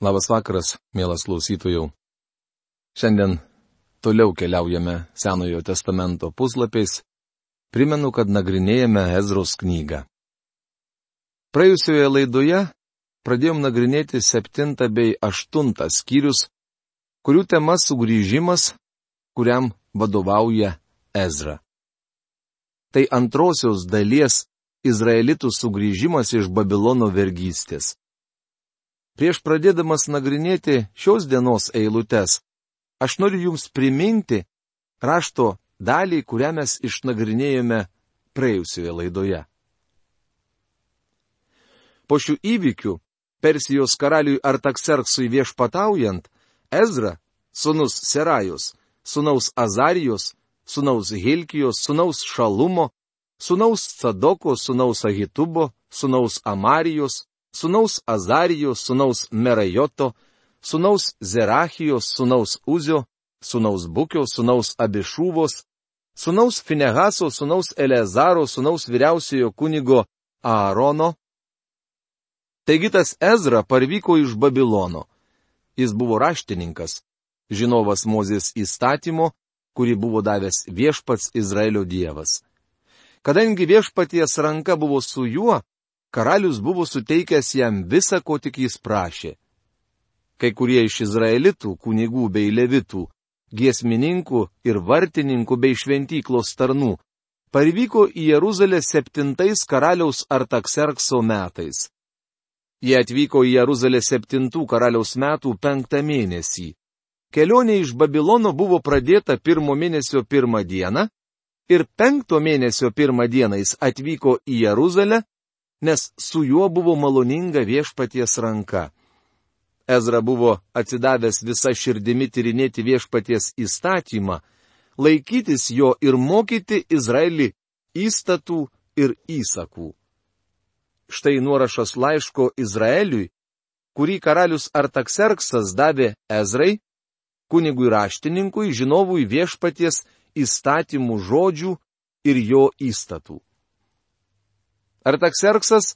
Labas vakaras, mielas klausytojų. Šiandien toliau keliaujame Senojo testamento puslapiais. Primenu, kad nagrinėjame Ezros knygą. Praėjusioje laidoje pradėjom nagrinėti septintą bei aštuntą skyrius, kurių tema sugrįžimas, kuriam vadovauja Ezra. Tai antrosios dalies Izraelitų sugrįžimas iš Babilono vergystės. Prieš pradėdamas nagrinėti šios dienos eilutes, aš noriu Jums priminti rašto dalį, kurią mes išnagrinėjome praėjusioje laidoje. Po šių įvykių, Persijos karaliui Artakserksui viešpataujant, Ezra, sunus Serajus, sunaus Azarijos, sunaus Hilkijos, sunaus Šalumo, sunaus Sadoko, sunaus Ahitubo, sunaus Amarijos, sunaus Azarijos, sunaus Merajoto, sunaus Zerachijos, sunaus Uzio, sunaus Bukio, sunaus Abišūvos, sunaus Finehaso, sunaus Elezaro, sunaus vyriausiojo kunigo Aarono. Taigi tas Ezra parvyko iš Babilono. Jis buvo raštininkas, žinovas Mozės įstatymo, kurį buvo davęs viešpats Izraelio dievas. Kadangi viešpaties ranka buvo su juo, karalius buvo suteikęs jam visą, ko tik jis prašė. Kai kurie iš izraelitų, kunigų bei levitų, giesmininkų ir vartininkų bei šventyklos tarnų, parvyko į Jeruzalę septintais karaliaus Artakserkso metais. Jie atvyko į Jeruzalę septintų karaliaus metų penktą mėnesį. Kelionė iš Babilono buvo pradėta pirmo mėnesio pirmą dieną ir penkto mėnesio pirmą dieną jis atvyko į Jeruzalę nes su juo buvo maloninga viešpaties ranka. Ezra buvo atsidavęs visą širdimi tyrinėti viešpaties įstatymą, laikytis jo ir mokyti Izraelį įstatų ir įsakų. Štai nuorašas laiško Izraeliui, kurį karalius Artakserksas davė Ezrai, kunigui raštininkui, žinovui viešpaties įstatymų žodžių ir jo įstatų. Artakserksas,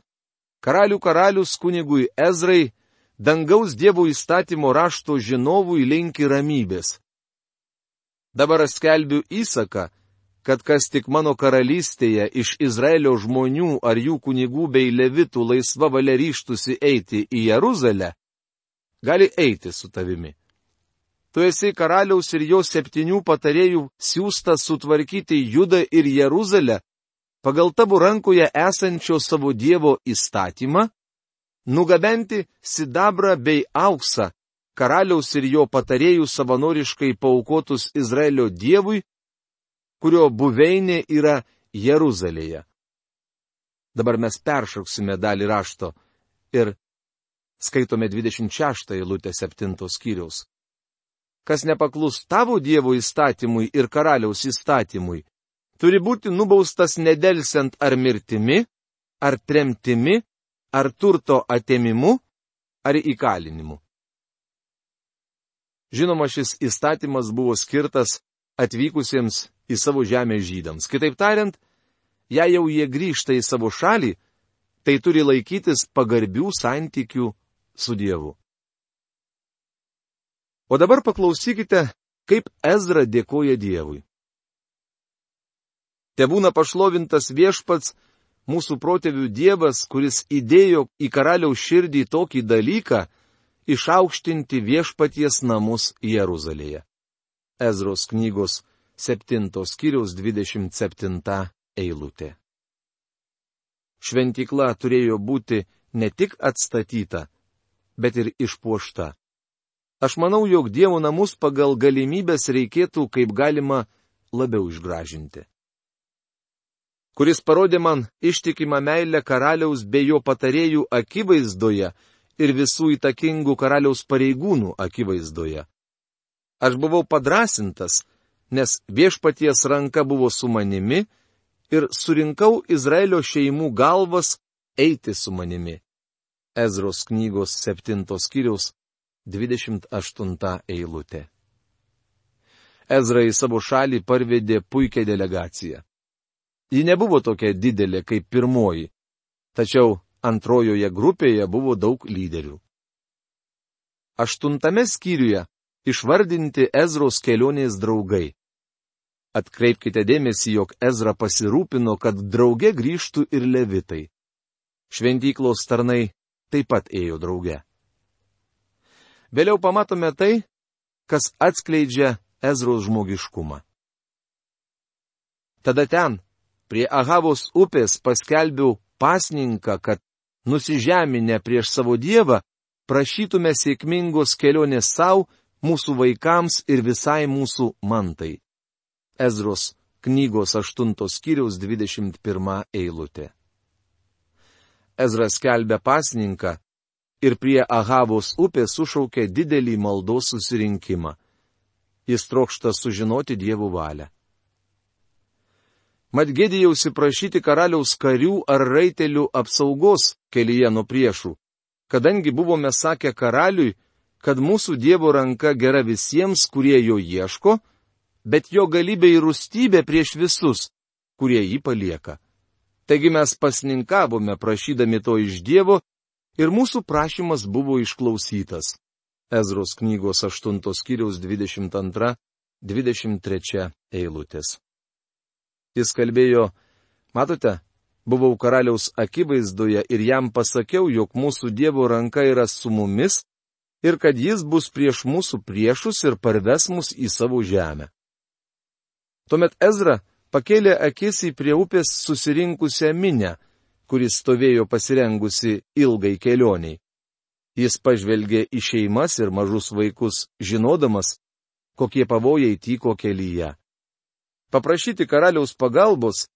karalių karalius kunigui Ezrai, dangaus dievų įstatymo rašto žinovui linki ramybės. Dabar aš skelbiu įsaką, kad kas tik mano karalystėje iš Izraelio žmonių ar jų kunigų bei levitų laisva valia ryštusi eiti į Jeruzalę, gali eiti su tavimi. Tu esi karaliaus ir jo septynių patarėjų siūstas sutvarkyti Judą ir Jeruzalę pagal tavo rankoje esančio savo Dievo įstatymą, nugabenti sidabrą bei auksą, karaliaus ir jo patarėjų savanoriškai paukotus Izraelio Dievui, kurio buveinė yra Jeruzalėje. Dabar mes peršauksime dalį rašto ir skaitome 26 eilutę 7 skyriaus. Kas nepaklus tavo Dievo įstatymui ir karaliaus įstatymui, turi būti nubaustas nedelsiant ar mirtimi, ar tremtimi, ar turto atėmimu, ar įkalinimu. Žinoma, šis įstatymas buvo skirtas atvykusiems į savo žemę žydams. Kitaip tariant, jei jau jie grįžta į savo šalį, tai turi laikytis pagarbių santykių su Dievu. O dabar paklausykite, kaip Ezra dėkoja Dievui. Te būna pašlovintas viešpats, mūsų protėvių Dievas, kuris įdėjo į karaliaus širdį tokį dalyką - išaukštinti viešpaties namus Jeruzalėje. Ezros knygos 7 skyriaus 27 eilutė. Šventikla turėjo būti ne tik atstatyta, bet ir išpuošta. Aš manau, jog Dievo namus pagal galimybės reikėtų kaip galima labiau išgražinti kuris parodė man ištikimą meilę karaliaus bei jo patarėjų akivaizdoje ir visų įtakingų karaliaus pareigūnų akivaizdoje. Aš buvau padrasintas, nes viešpaties ranka buvo su manimi ir surinkau Izraelio šeimų galvas eiti su manimi. Ezros knygos 7 skyriaus 28 eilutė. Ezra į savo šalį parvedė puikią delegaciją. Ji nebuvo tokia didelė kaip pirmoji, tačiau antrojoje grupėje buvo daug lyderių. aštuntame skyriuje išvardinti Ezros kelionės draugai. Atkreipkite dėmesį, jog Ezra pasirūpino, kad drauge grįžtų ir levitai. Šventyklos tarnai taip pat ėjo drauge. Vėliau pamatome tai, kas atskleidžia Ezros žmogiškumą. Tada ten, prie Ahavos upės, paskelbiau pasninką, kad nusižeminę prieš savo dievą, prašytume sėkmingos kelionės savo, mūsų vaikams ir visai mūsų mantai. Ezros knygos 8 skyriaus 21 eilutė. Ezras kelbė pasninką ir prie Ahavos upės sušaukė didelį maldos susirinkimą. Jis trokšta sužinoti dievų valią. Mat gėdėjausi prašyti karaliaus karių ar raitelių apsaugos kelyje nuo priešų, kadangi buvome sakę karaliui, kad mūsų Dievo ranka gera visiems, kurie jo ieško, bet jo galybė ir rūstybė prieš visus, kurie jį palieka. Taigi mes pasninkavome prašydami to iš Dievo ir mūsų prašymas buvo išklausytas. Ezros knygos 8 skyriaus 22-23 eilutės. Jis kalbėjo, matote, buvau karaliaus akivaizdoje ir jam pasakiau, jog mūsų Dievo ranka yra su mumis ir kad jis bus prieš mūsų priešus ir parves mus į savo žemę. Tuomet Ezra pakėlė akis į prie upės susirinkusią minę, kuris stovėjo pasirengusi ilgai kelioniai. Jis pažvelgė į šeimas ir mažus vaikus, žinodamas, kokie pavojai tyko kelyje. Paprašyti karaliaus pagalbos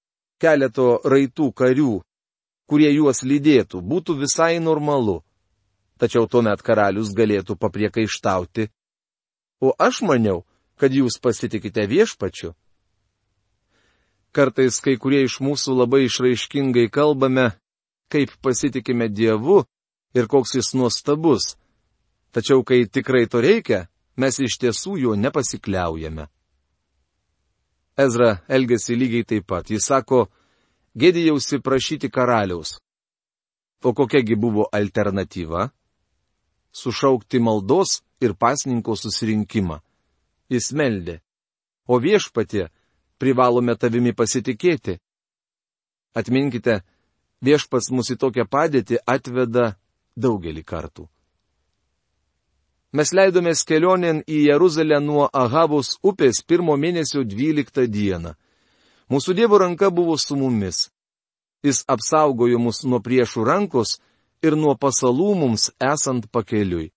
keleto raitų karių, kurie juos lydėtų, būtų visai normalu tačiau tuomet karalius galėtų papriekaištauti. O aš maniau, kad jūs pasitikite viešpačiu. Kartais kai kurie iš mūsų labai išraiškingai kalbame, kaip pasitikime Dievu ir koks jis nuostabus. Tačiau kai tikrai to reikia, mes iš tiesų jo nepasikliaujame. Ezra elgesi lygiai taip pat. Jis sako, gėdėjausi prašyti karaliaus. O kokiagi buvo alternatyva? sušaukti maldos ir pasninko susirinkimą. Jis meldė. O viešpatė, privalome tavimi pasitikėti. Atminkite, viešpas mus į tokią padėtį atveda daugelį kartų. Mes leidomės kelionėn į Jeruzalę nuo Ahavos upės pirmo mėnesio 12 dieną. Mūsų Dievo ranka buvo su mumis. Jis apsaugojo mus nuo priešų rankos ir nuo pasalų mums esant pakeliui.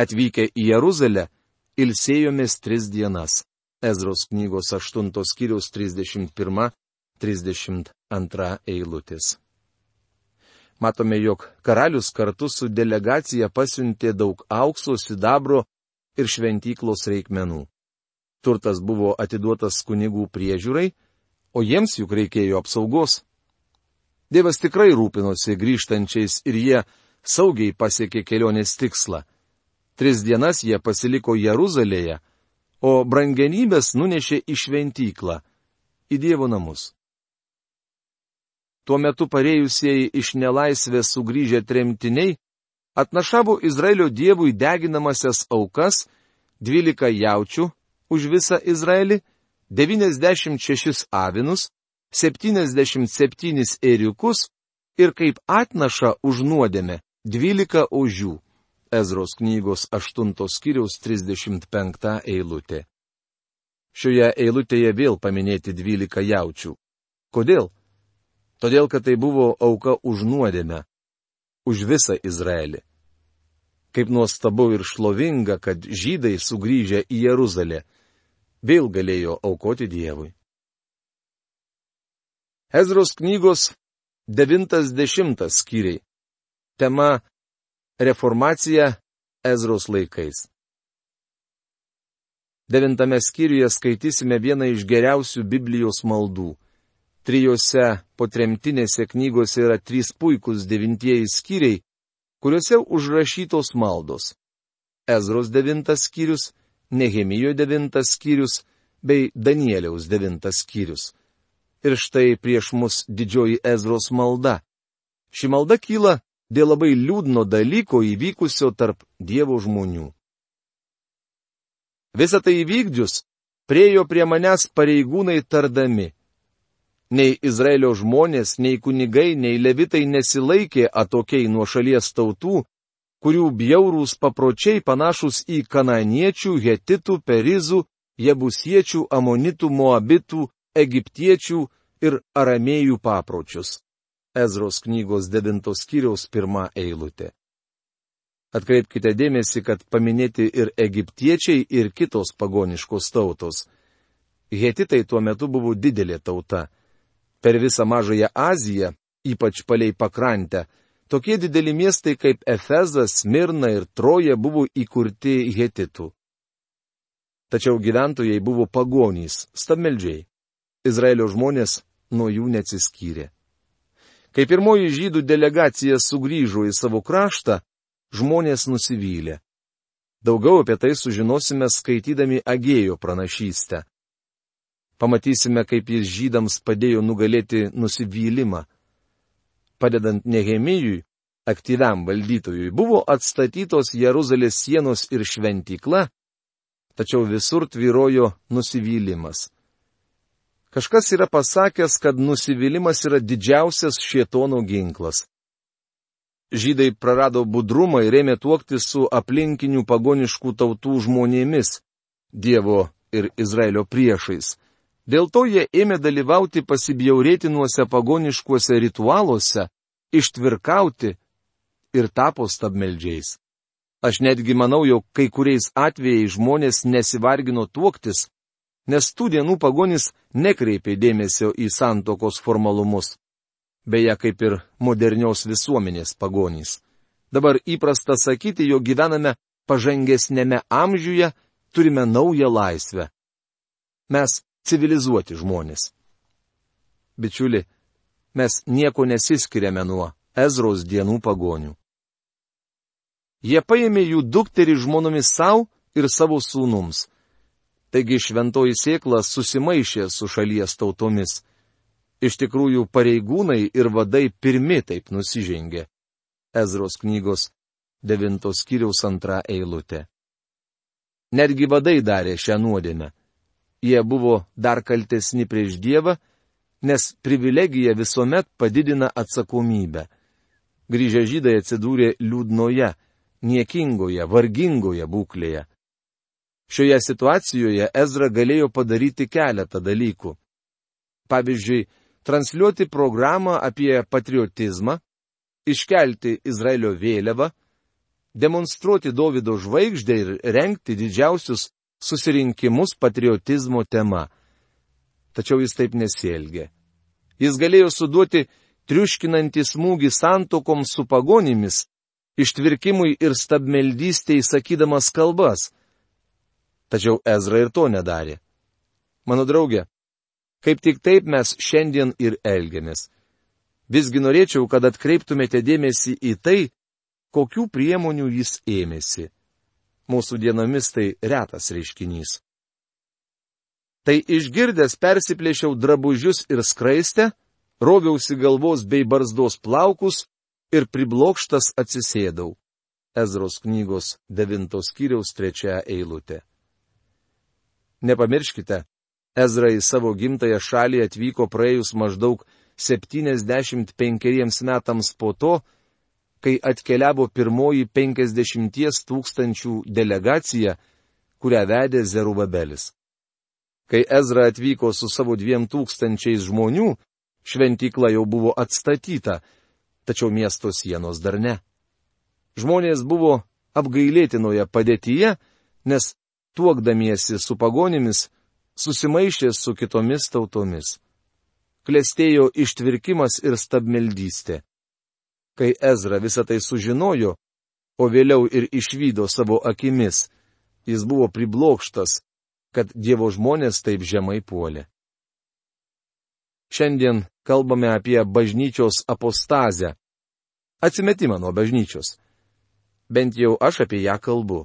Atvykę į Jeruzalę, ilsėjomės tris dienas. Ezros knygos 8 skyriaus 31-32 eilutės. Matome, jog karalius kartu su delegacija pasiuntė daug aukso, sidabro ir šventyklos reikmenų. Turtas buvo atiduotas kunigų priežiūrai, o jiems juk reikėjo apsaugos. Dievas tikrai rūpinosi grįžtančiais ir jie saugiai pasiekė kelionės tikslą. Tris dienas jie pasiliko Jeruzalėje, o brangenybės nunešė į šventyklą, į Dievo namus. Tuo metu parėjusieji iš nelaisvės sugrįžę tremtiniai atnašavo Izraelio dievui deginamasias aukas, 12 jaučių už visą Izraelį, 96 avinus, 77 ėriukus ir kaip atnaša už nuodėmę 12 ožių. Ezros knygos 8 skyriaus 35 eilutė. Šioje eilutėje vėl paminėti 12 jaučių. Kodėl? Todėl, kad tai buvo auka už nuodėmę. Už visą Izraelį. Kaip nuostabu ir šlovinga, kad žydai sugrįžę į Jeruzalę vėl galėjo aukoti Dievui. Ezros knygos 90 skyriai. Tema - Reformacija Ezros laikais. Devintame skyriuje skaitysime vieną iš geriausių Biblijos maldų. Trijose potremtinėse knygose yra trys puikūs devintieji skyriai, kuriuose užrašytos maldos. Ezros devintas skyrius, Nehemijo devintas skyrius bei Danieliaus devintas skyrius. Ir štai prieš mus didžioji Ezros malda. Ši malda kyla dėl labai liūdno dalyko įvykusio tarp Dievo žmonių. Visą tai įvykdžius, priejo prie manęs pareigūnai tardami. Nei Izraelio žmonės, nei kunigai, nei levitai nesilaikė atokiai nuo šalies tautų, kurių bjaurūs papročiai panašus į kananiečių, hetitų, perizų, jebusiečių, amonitų, moabitų, egiptiečių ir aramėjų papročius. Ezros knygos 9 skyriaus pirmą eilutę. Atkreipkite dėmesį, kad paminėti ir egiptiečiai, ir kitos pagoniškos tautos. Hetitai tuo metu buvo didelė tauta. Per visą Mažąją Aziją, ypač palei pakrantę, tokie dideli miestai kaip Efezas, Mirna ir Troja buvo įkurti hetitų. Tačiau gyventojai buvo pagonys, stabmeldžiai. Izraelio žmonės nuo jų neatsiskyrė. Kai pirmoji žydų delegacija sugrįžo į savo kraštą, žmonės nusivylė. Daugiau apie tai sužinosime skaitydami Agėjo pranašystę. Pamatysime, kaip jis žydams padėjo nugalėti nusivylimą. Padedant Nehemijui, aktyviam valdytojui, buvo atstatytos Jeruzalės sienos ir šventykla, tačiau visur tvyrojo nusivylimas. Kažkas yra pasakęs, kad nusivylimas yra didžiausias šietono ginklas. Žydai prarado budrumą ir ėmė tuokti su aplinkinių pagoniškų tautų žmonėmis - Dievo ir Izraelio priešais. Dėl to jie ėmė dalyvauti pasibjaurėtinuose pagoniškuose ritualuose, ištvirkauti ir tapo stabmeldžiais. Aš netgi manau, jog kai kuriais atvejais žmonės nesivargino tuoktis, nes tų dienų pagonis nekreipė dėmesio į santokos formalumus. Beje, kaip ir modernios visuomenės pagonys. Dabar įprasta sakyti, jog gyvename pažangesnėme amžiuje, turime naują laisvę. Mes civilizuoti žmonės. Bičiuli, mes nieko nesiskiriame nuo Ezros dienų pagonių. Jie paėmė jų dukterį žmonomis savo ir savo sūnums. Taigi šventoji sėkla susimaišė su šalies tautomis. Iš tikrųjų pareigūnai ir vadai pirmi taip nusižengė. Ezros knygos 9 skyriaus antra eilutė. Netgi vadai darė šią nuodėmę. Jie buvo dar kaltesni prieš Dievą, nes privilegija visuomet padidina atsakomybę. Grįžę žydai atsidūrė liūdnoje, niekingoje, vargingoje būklėje. Šioje situacijoje Ezra galėjo padaryti keletą dalykų. Pavyzdžiui, transliuoti programą apie patriotizmą, iškelti Izraelio vėliavą, demonstruoti Davido žvaigždę ir renkti didžiausius susirinkimus patriotizmo tema. Tačiau jis taip nesielgė. Jis galėjo suduoti triuškinantį smūgį santokoms su pagonimis, ištvirkimui ir stabmeldystėj sakydamas kalbas. Tačiau Ezra ir to nedarė. Mano draugė, kaip tik taip mes šiandien ir elgiamės. Visgi norėčiau, kad atkreiptumėte dėmesį į tai, kokių priemonių jis ėmėsi. Mūsų dienomis tai retas reiškinys. Tai išgirdęs persiplėšiau drabužius ir skraistę, roviausi galvos bei barzdos plaukus ir priblokštas atsisėdau. Ezros knygos 9 skyriaus 3 eilutė. Nepamirškite, Ezra į savo gimtają šalį atvyko praėjus maždaug 75 metams po to, kai atkeliavo pirmoji 50 tūkstančių delegacija, kurią vedė Zerubabelis. Kai Ezra atvyko su savo dviem tūkstančiais žmonių, šventykla jau buvo atstatyta, tačiau miesto sienos dar ne. Žmonės buvo apgailėtinoje padėtyje, nes tuokdamiesi su pagonimis, susimaišė su kitomis tautomis. Klestėjo ištvirkimas ir stabmeldystė. Kai Ezra visą tai sužinojo, o vėliau ir išvydo savo akimis, jis buvo priblokštas, kad Dievo žmonės taip žemai puolė. Šiandien kalbame apie bažnyčios apostazę. Atsimetimą nuo bažnyčios. Bent jau aš apie ją kalbu.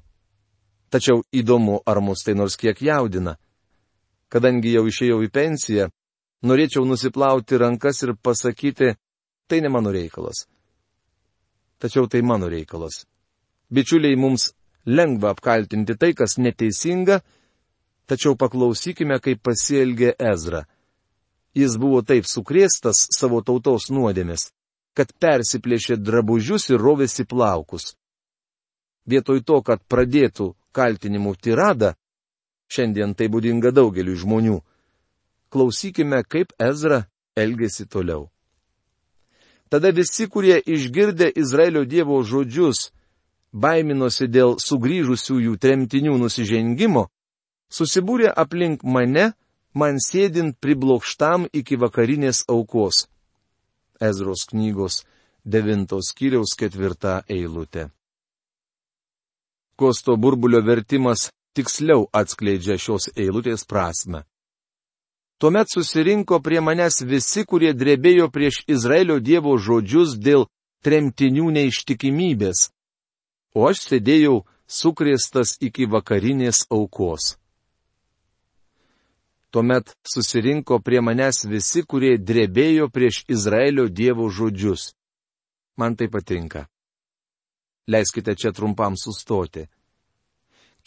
Tačiau įdomu, ar mus tai nors kiek jaudina. Kadangi jau išėjau į pensiją, norėčiau nusiplauti rankas ir pasakyti, tai ne mano reikalas. Tačiau tai mano reikalas. Bičiuliai, mums lengva apkaltinti tai, kas neteisinga, tačiau paklausykime, kaip pasielgė Ezra. Jis buvo taip sukrėstas savo tautos nuodėmis, kad persiplėšė drabužius ir rovėsi plaukus. Vietoj to, kad pradėtų kaltinimų tiradą, šiandien tai būdinga daugeliu žmonių, klausykime, kaip Ezra elgėsi toliau. Tada visi, kurie išgirdę Izraelio Dievo žodžius, baiminosi dėl sugrįžusiųjų tremtinių nusižengimo, susibūrė aplink mane, man sėdint priblokštam iki vakarinės aukos. Ezros knygos 9 skyriaus 4 eilutė. Kosto burbulio vertimas tiksliau atskleidžia šios eilutės prasme. Tuomet susirinko prie manęs visi, kurie drebėjo prieš Izraelio Dievo žodžius dėl tremtinių neištikimybės, o aš sėdėjau sukrėstas iki vakarinės aukos. Tuomet susirinko prie manęs visi, kurie drebėjo prieš Izraelio Dievo žodžius. Man tai patinka. Leiskite čia trumpam sustoti.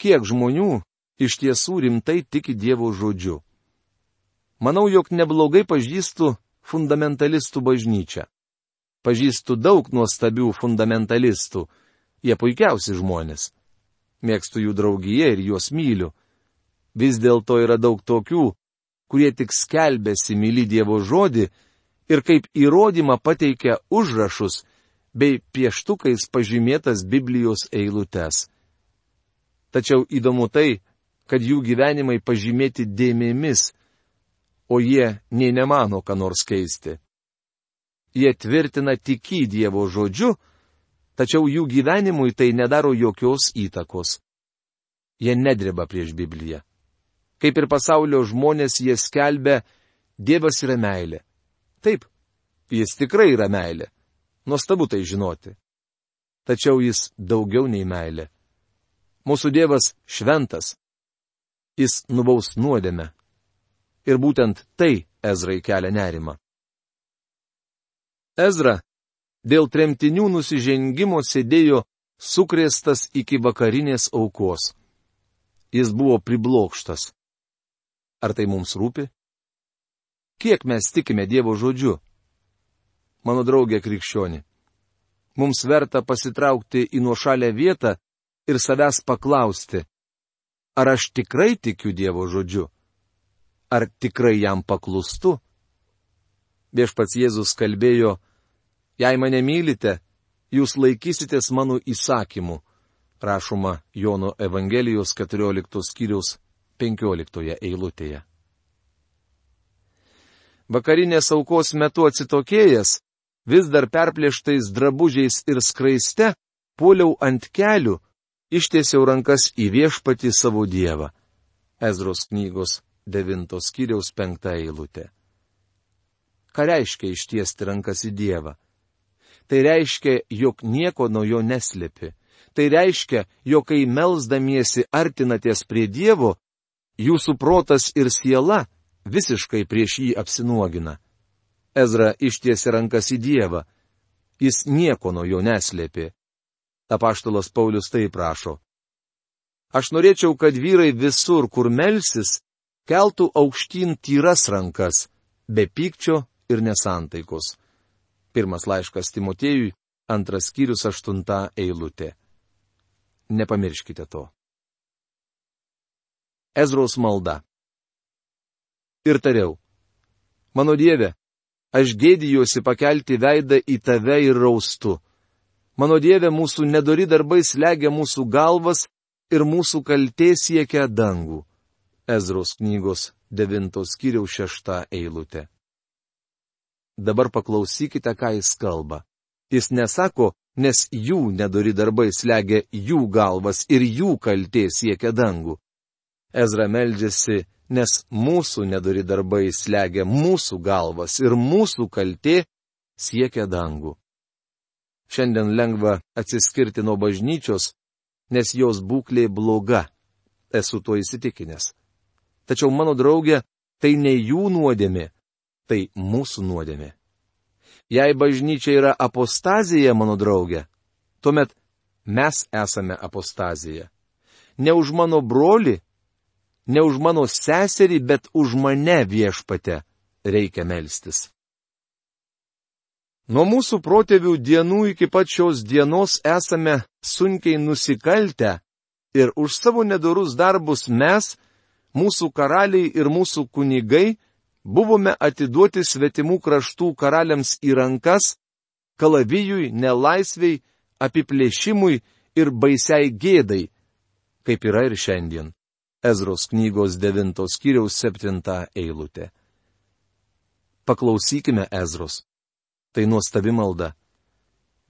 Kiek žmonių iš tiesų rimtai tiki Dievo žodžiu? Manau, jog neblogai pažįstu fundamentalistų bažnyčią. Pažįstu daug nuostabių fundamentalistų. Jie puikiausi žmonės. Mėgstu jų draugiją ir juos myliu. Vis dėlto yra daug tokių, kurie tik skelbėsi myli Dievo žodį ir kaip įrodymą pateikia užrašus bei pieštukais pažymėtas Biblijos eilutes. Tačiau įdomu tai, kad jų gyvenimai pažymėti dėmėmis, o jie nei nemano, ką nors keisti. Jie tvirtina tikį Dievo žodžiu, tačiau jų gyvenimui tai nedaro jokios įtakos. Jie nedreba prieš Bibliją. Kaip ir pasaulio žmonės jie skelbia, Dievas yra meilė. Taip, jis tikrai yra meilė. Nuostabu tai žinoti. Tačiau jis daugiau nei meilė. Mūsų Dievas šventas. Jis nubaus nuodėmę. Ir būtent tai Ezrai kelia nerima. Ezra dėl tremtinių nusižengimo sėdėjo sukrėstas iki vakarinės aukos. Jis buvo priblokštas. Ar tai mums rūpi? Kiek mes tikime Dievo žodžiu? Mano draugė krikščioni. Mums verta pasitraukti į nuošalę vietą ir savęs paklausti, ar aš tikrai tikiu Dievo žodžiu? Ar tikrai jam paklustu? Viešpats Jėzus kalbėjo, jei mane mylite, jūs laikysitės mano įsakymų, rašoma Jono Evangelijos 14 skyriaus 15 eilutėje. Vakarinės aukos metu atsitokėjęs, vis dar perplėštais drabužiais ir skraiste, puoliau ant kelių, ištiesiau rankas į viešpatį savo dievą. Ezros knygos 9 skyriaus 5 eilutė. Ką reiškia ištiesti rankas į dievą? Tai reiškia, jog nieko nuo jo neslėpi. Tai reiškia, jog kai melzdamiesi artinatės prie Dievo, jūsų protas ir siela visiškai prieš jį apsinuogina. Ezra ištiesi rankas į Dievą. Jis nieko nuo jo neslėpė. Apaštalas Paulius tai prašo. Aš norėčiau, kad vyrai visur, kur melsis, keltų aukštyn tyras rankas, be pykčio ir nesantaikos. Pirmas laiškas Timotėjui, antras skyrius aštunta eilutė. Nepamirškite to. Ezros malda. Ir tariau. Mano Dieve, aš gėdijuosi pakelti veidą į tave ir raustu. Mano Dieve, mūsų nedori darbai slegia mūsų galvas ir mūsų kaltė siekia dangų. Ezros knygos 9 skyriaus 6 eilutė. Dabar paklausykite, ką jis kalba. Jis nesako, nes jų nedori darbai slegia jų galvas ir jų kaltė siekia dangų. Ezra meldžiasi, nes mūsų nedori darbai slegia mūsų galvas ir mūsų kaltė siekia dangų. Šiandien lengva atsiskirti nuo bažnyčios, nes jos būklė bloga. Esu tuo įsitikinęs. Tačiau mano draugė, tai ne jų nuodėmė, tai mūsų nuodėmė. Jei bažnyčia yra apostazija, mano draugė, tuomet mes esame apostazija. Ne už mano broli, ne už mano seserį, bet už mane viešpate reikia melstis. Nuo mūsų protėvių dienų iki pat šios dienos esame sunkiai nusikaltę ir už savo nedorus darbus mes, mūsų karaliai ir mūsų kunigai, buvome atiduoti svetimų kraštų karaliams į rankas, kalavijui, nelaisviai, apiplėšimui ir baisiai gėdai, kaip yra ir šiandien. Ezros knygos 9 skyriaus 7 eilutė. Paklausykime Ezros. Tai nuostabi malda.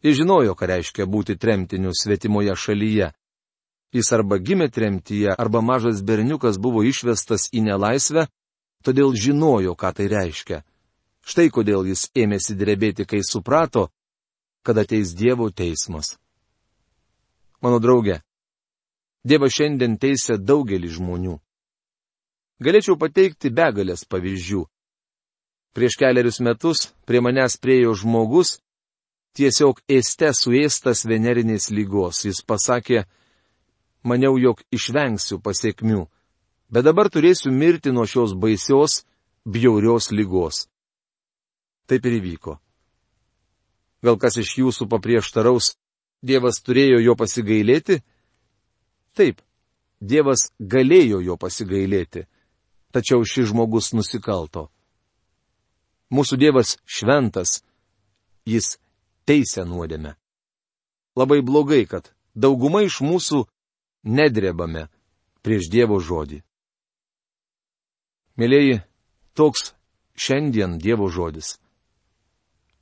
Jis žinojo, ką reiškia būti tremtiniu svetimoje šalyje. Jis arba gimė tremtyje, arba mažas berniukas buvo išvestas į nelaisvę, todėl žinojo, ką tai reiškia. Štai kodėl jis ėmėsi drebėti, kai suprato, kad ateis Dievo teismas. Mano draugė, Dievas šiandien teisė daugelį žmonių. Galėčiau pateikti begalės pavyzdžių. Prieš keliarius metus prie manęs priejo žmogus, tiesiog ėste suėstas venerinės lygos. Jis pasakė, maniau, jog išvengsiu pasiekmių, bet dabar turėsiu mirti nuo šios baisios, bjaurios lygos. Taip ir įvyko. Gal kas iš jūsų paprieštaraus, Dievas turėjo jo pasigailėti? Taip, Dievas galėjo jo pasigailėti, tačiau šis žmogus nusikalto. Mūsų Dievas šventas, jis teisė nuodėme. Labai blogai, kad dauguma iš mūsų nedrebame prieš Dievo žodį. Mėlyji, toks šiandien Dievo žodis.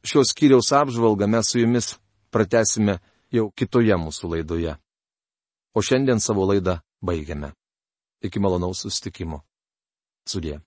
Šios kiriaus apžvalgą mes su jumis pratesime jau kitoje mūsų laidoje. O šiandien savo laidą baigiame. Iki malonaus sustikimo. Sudė.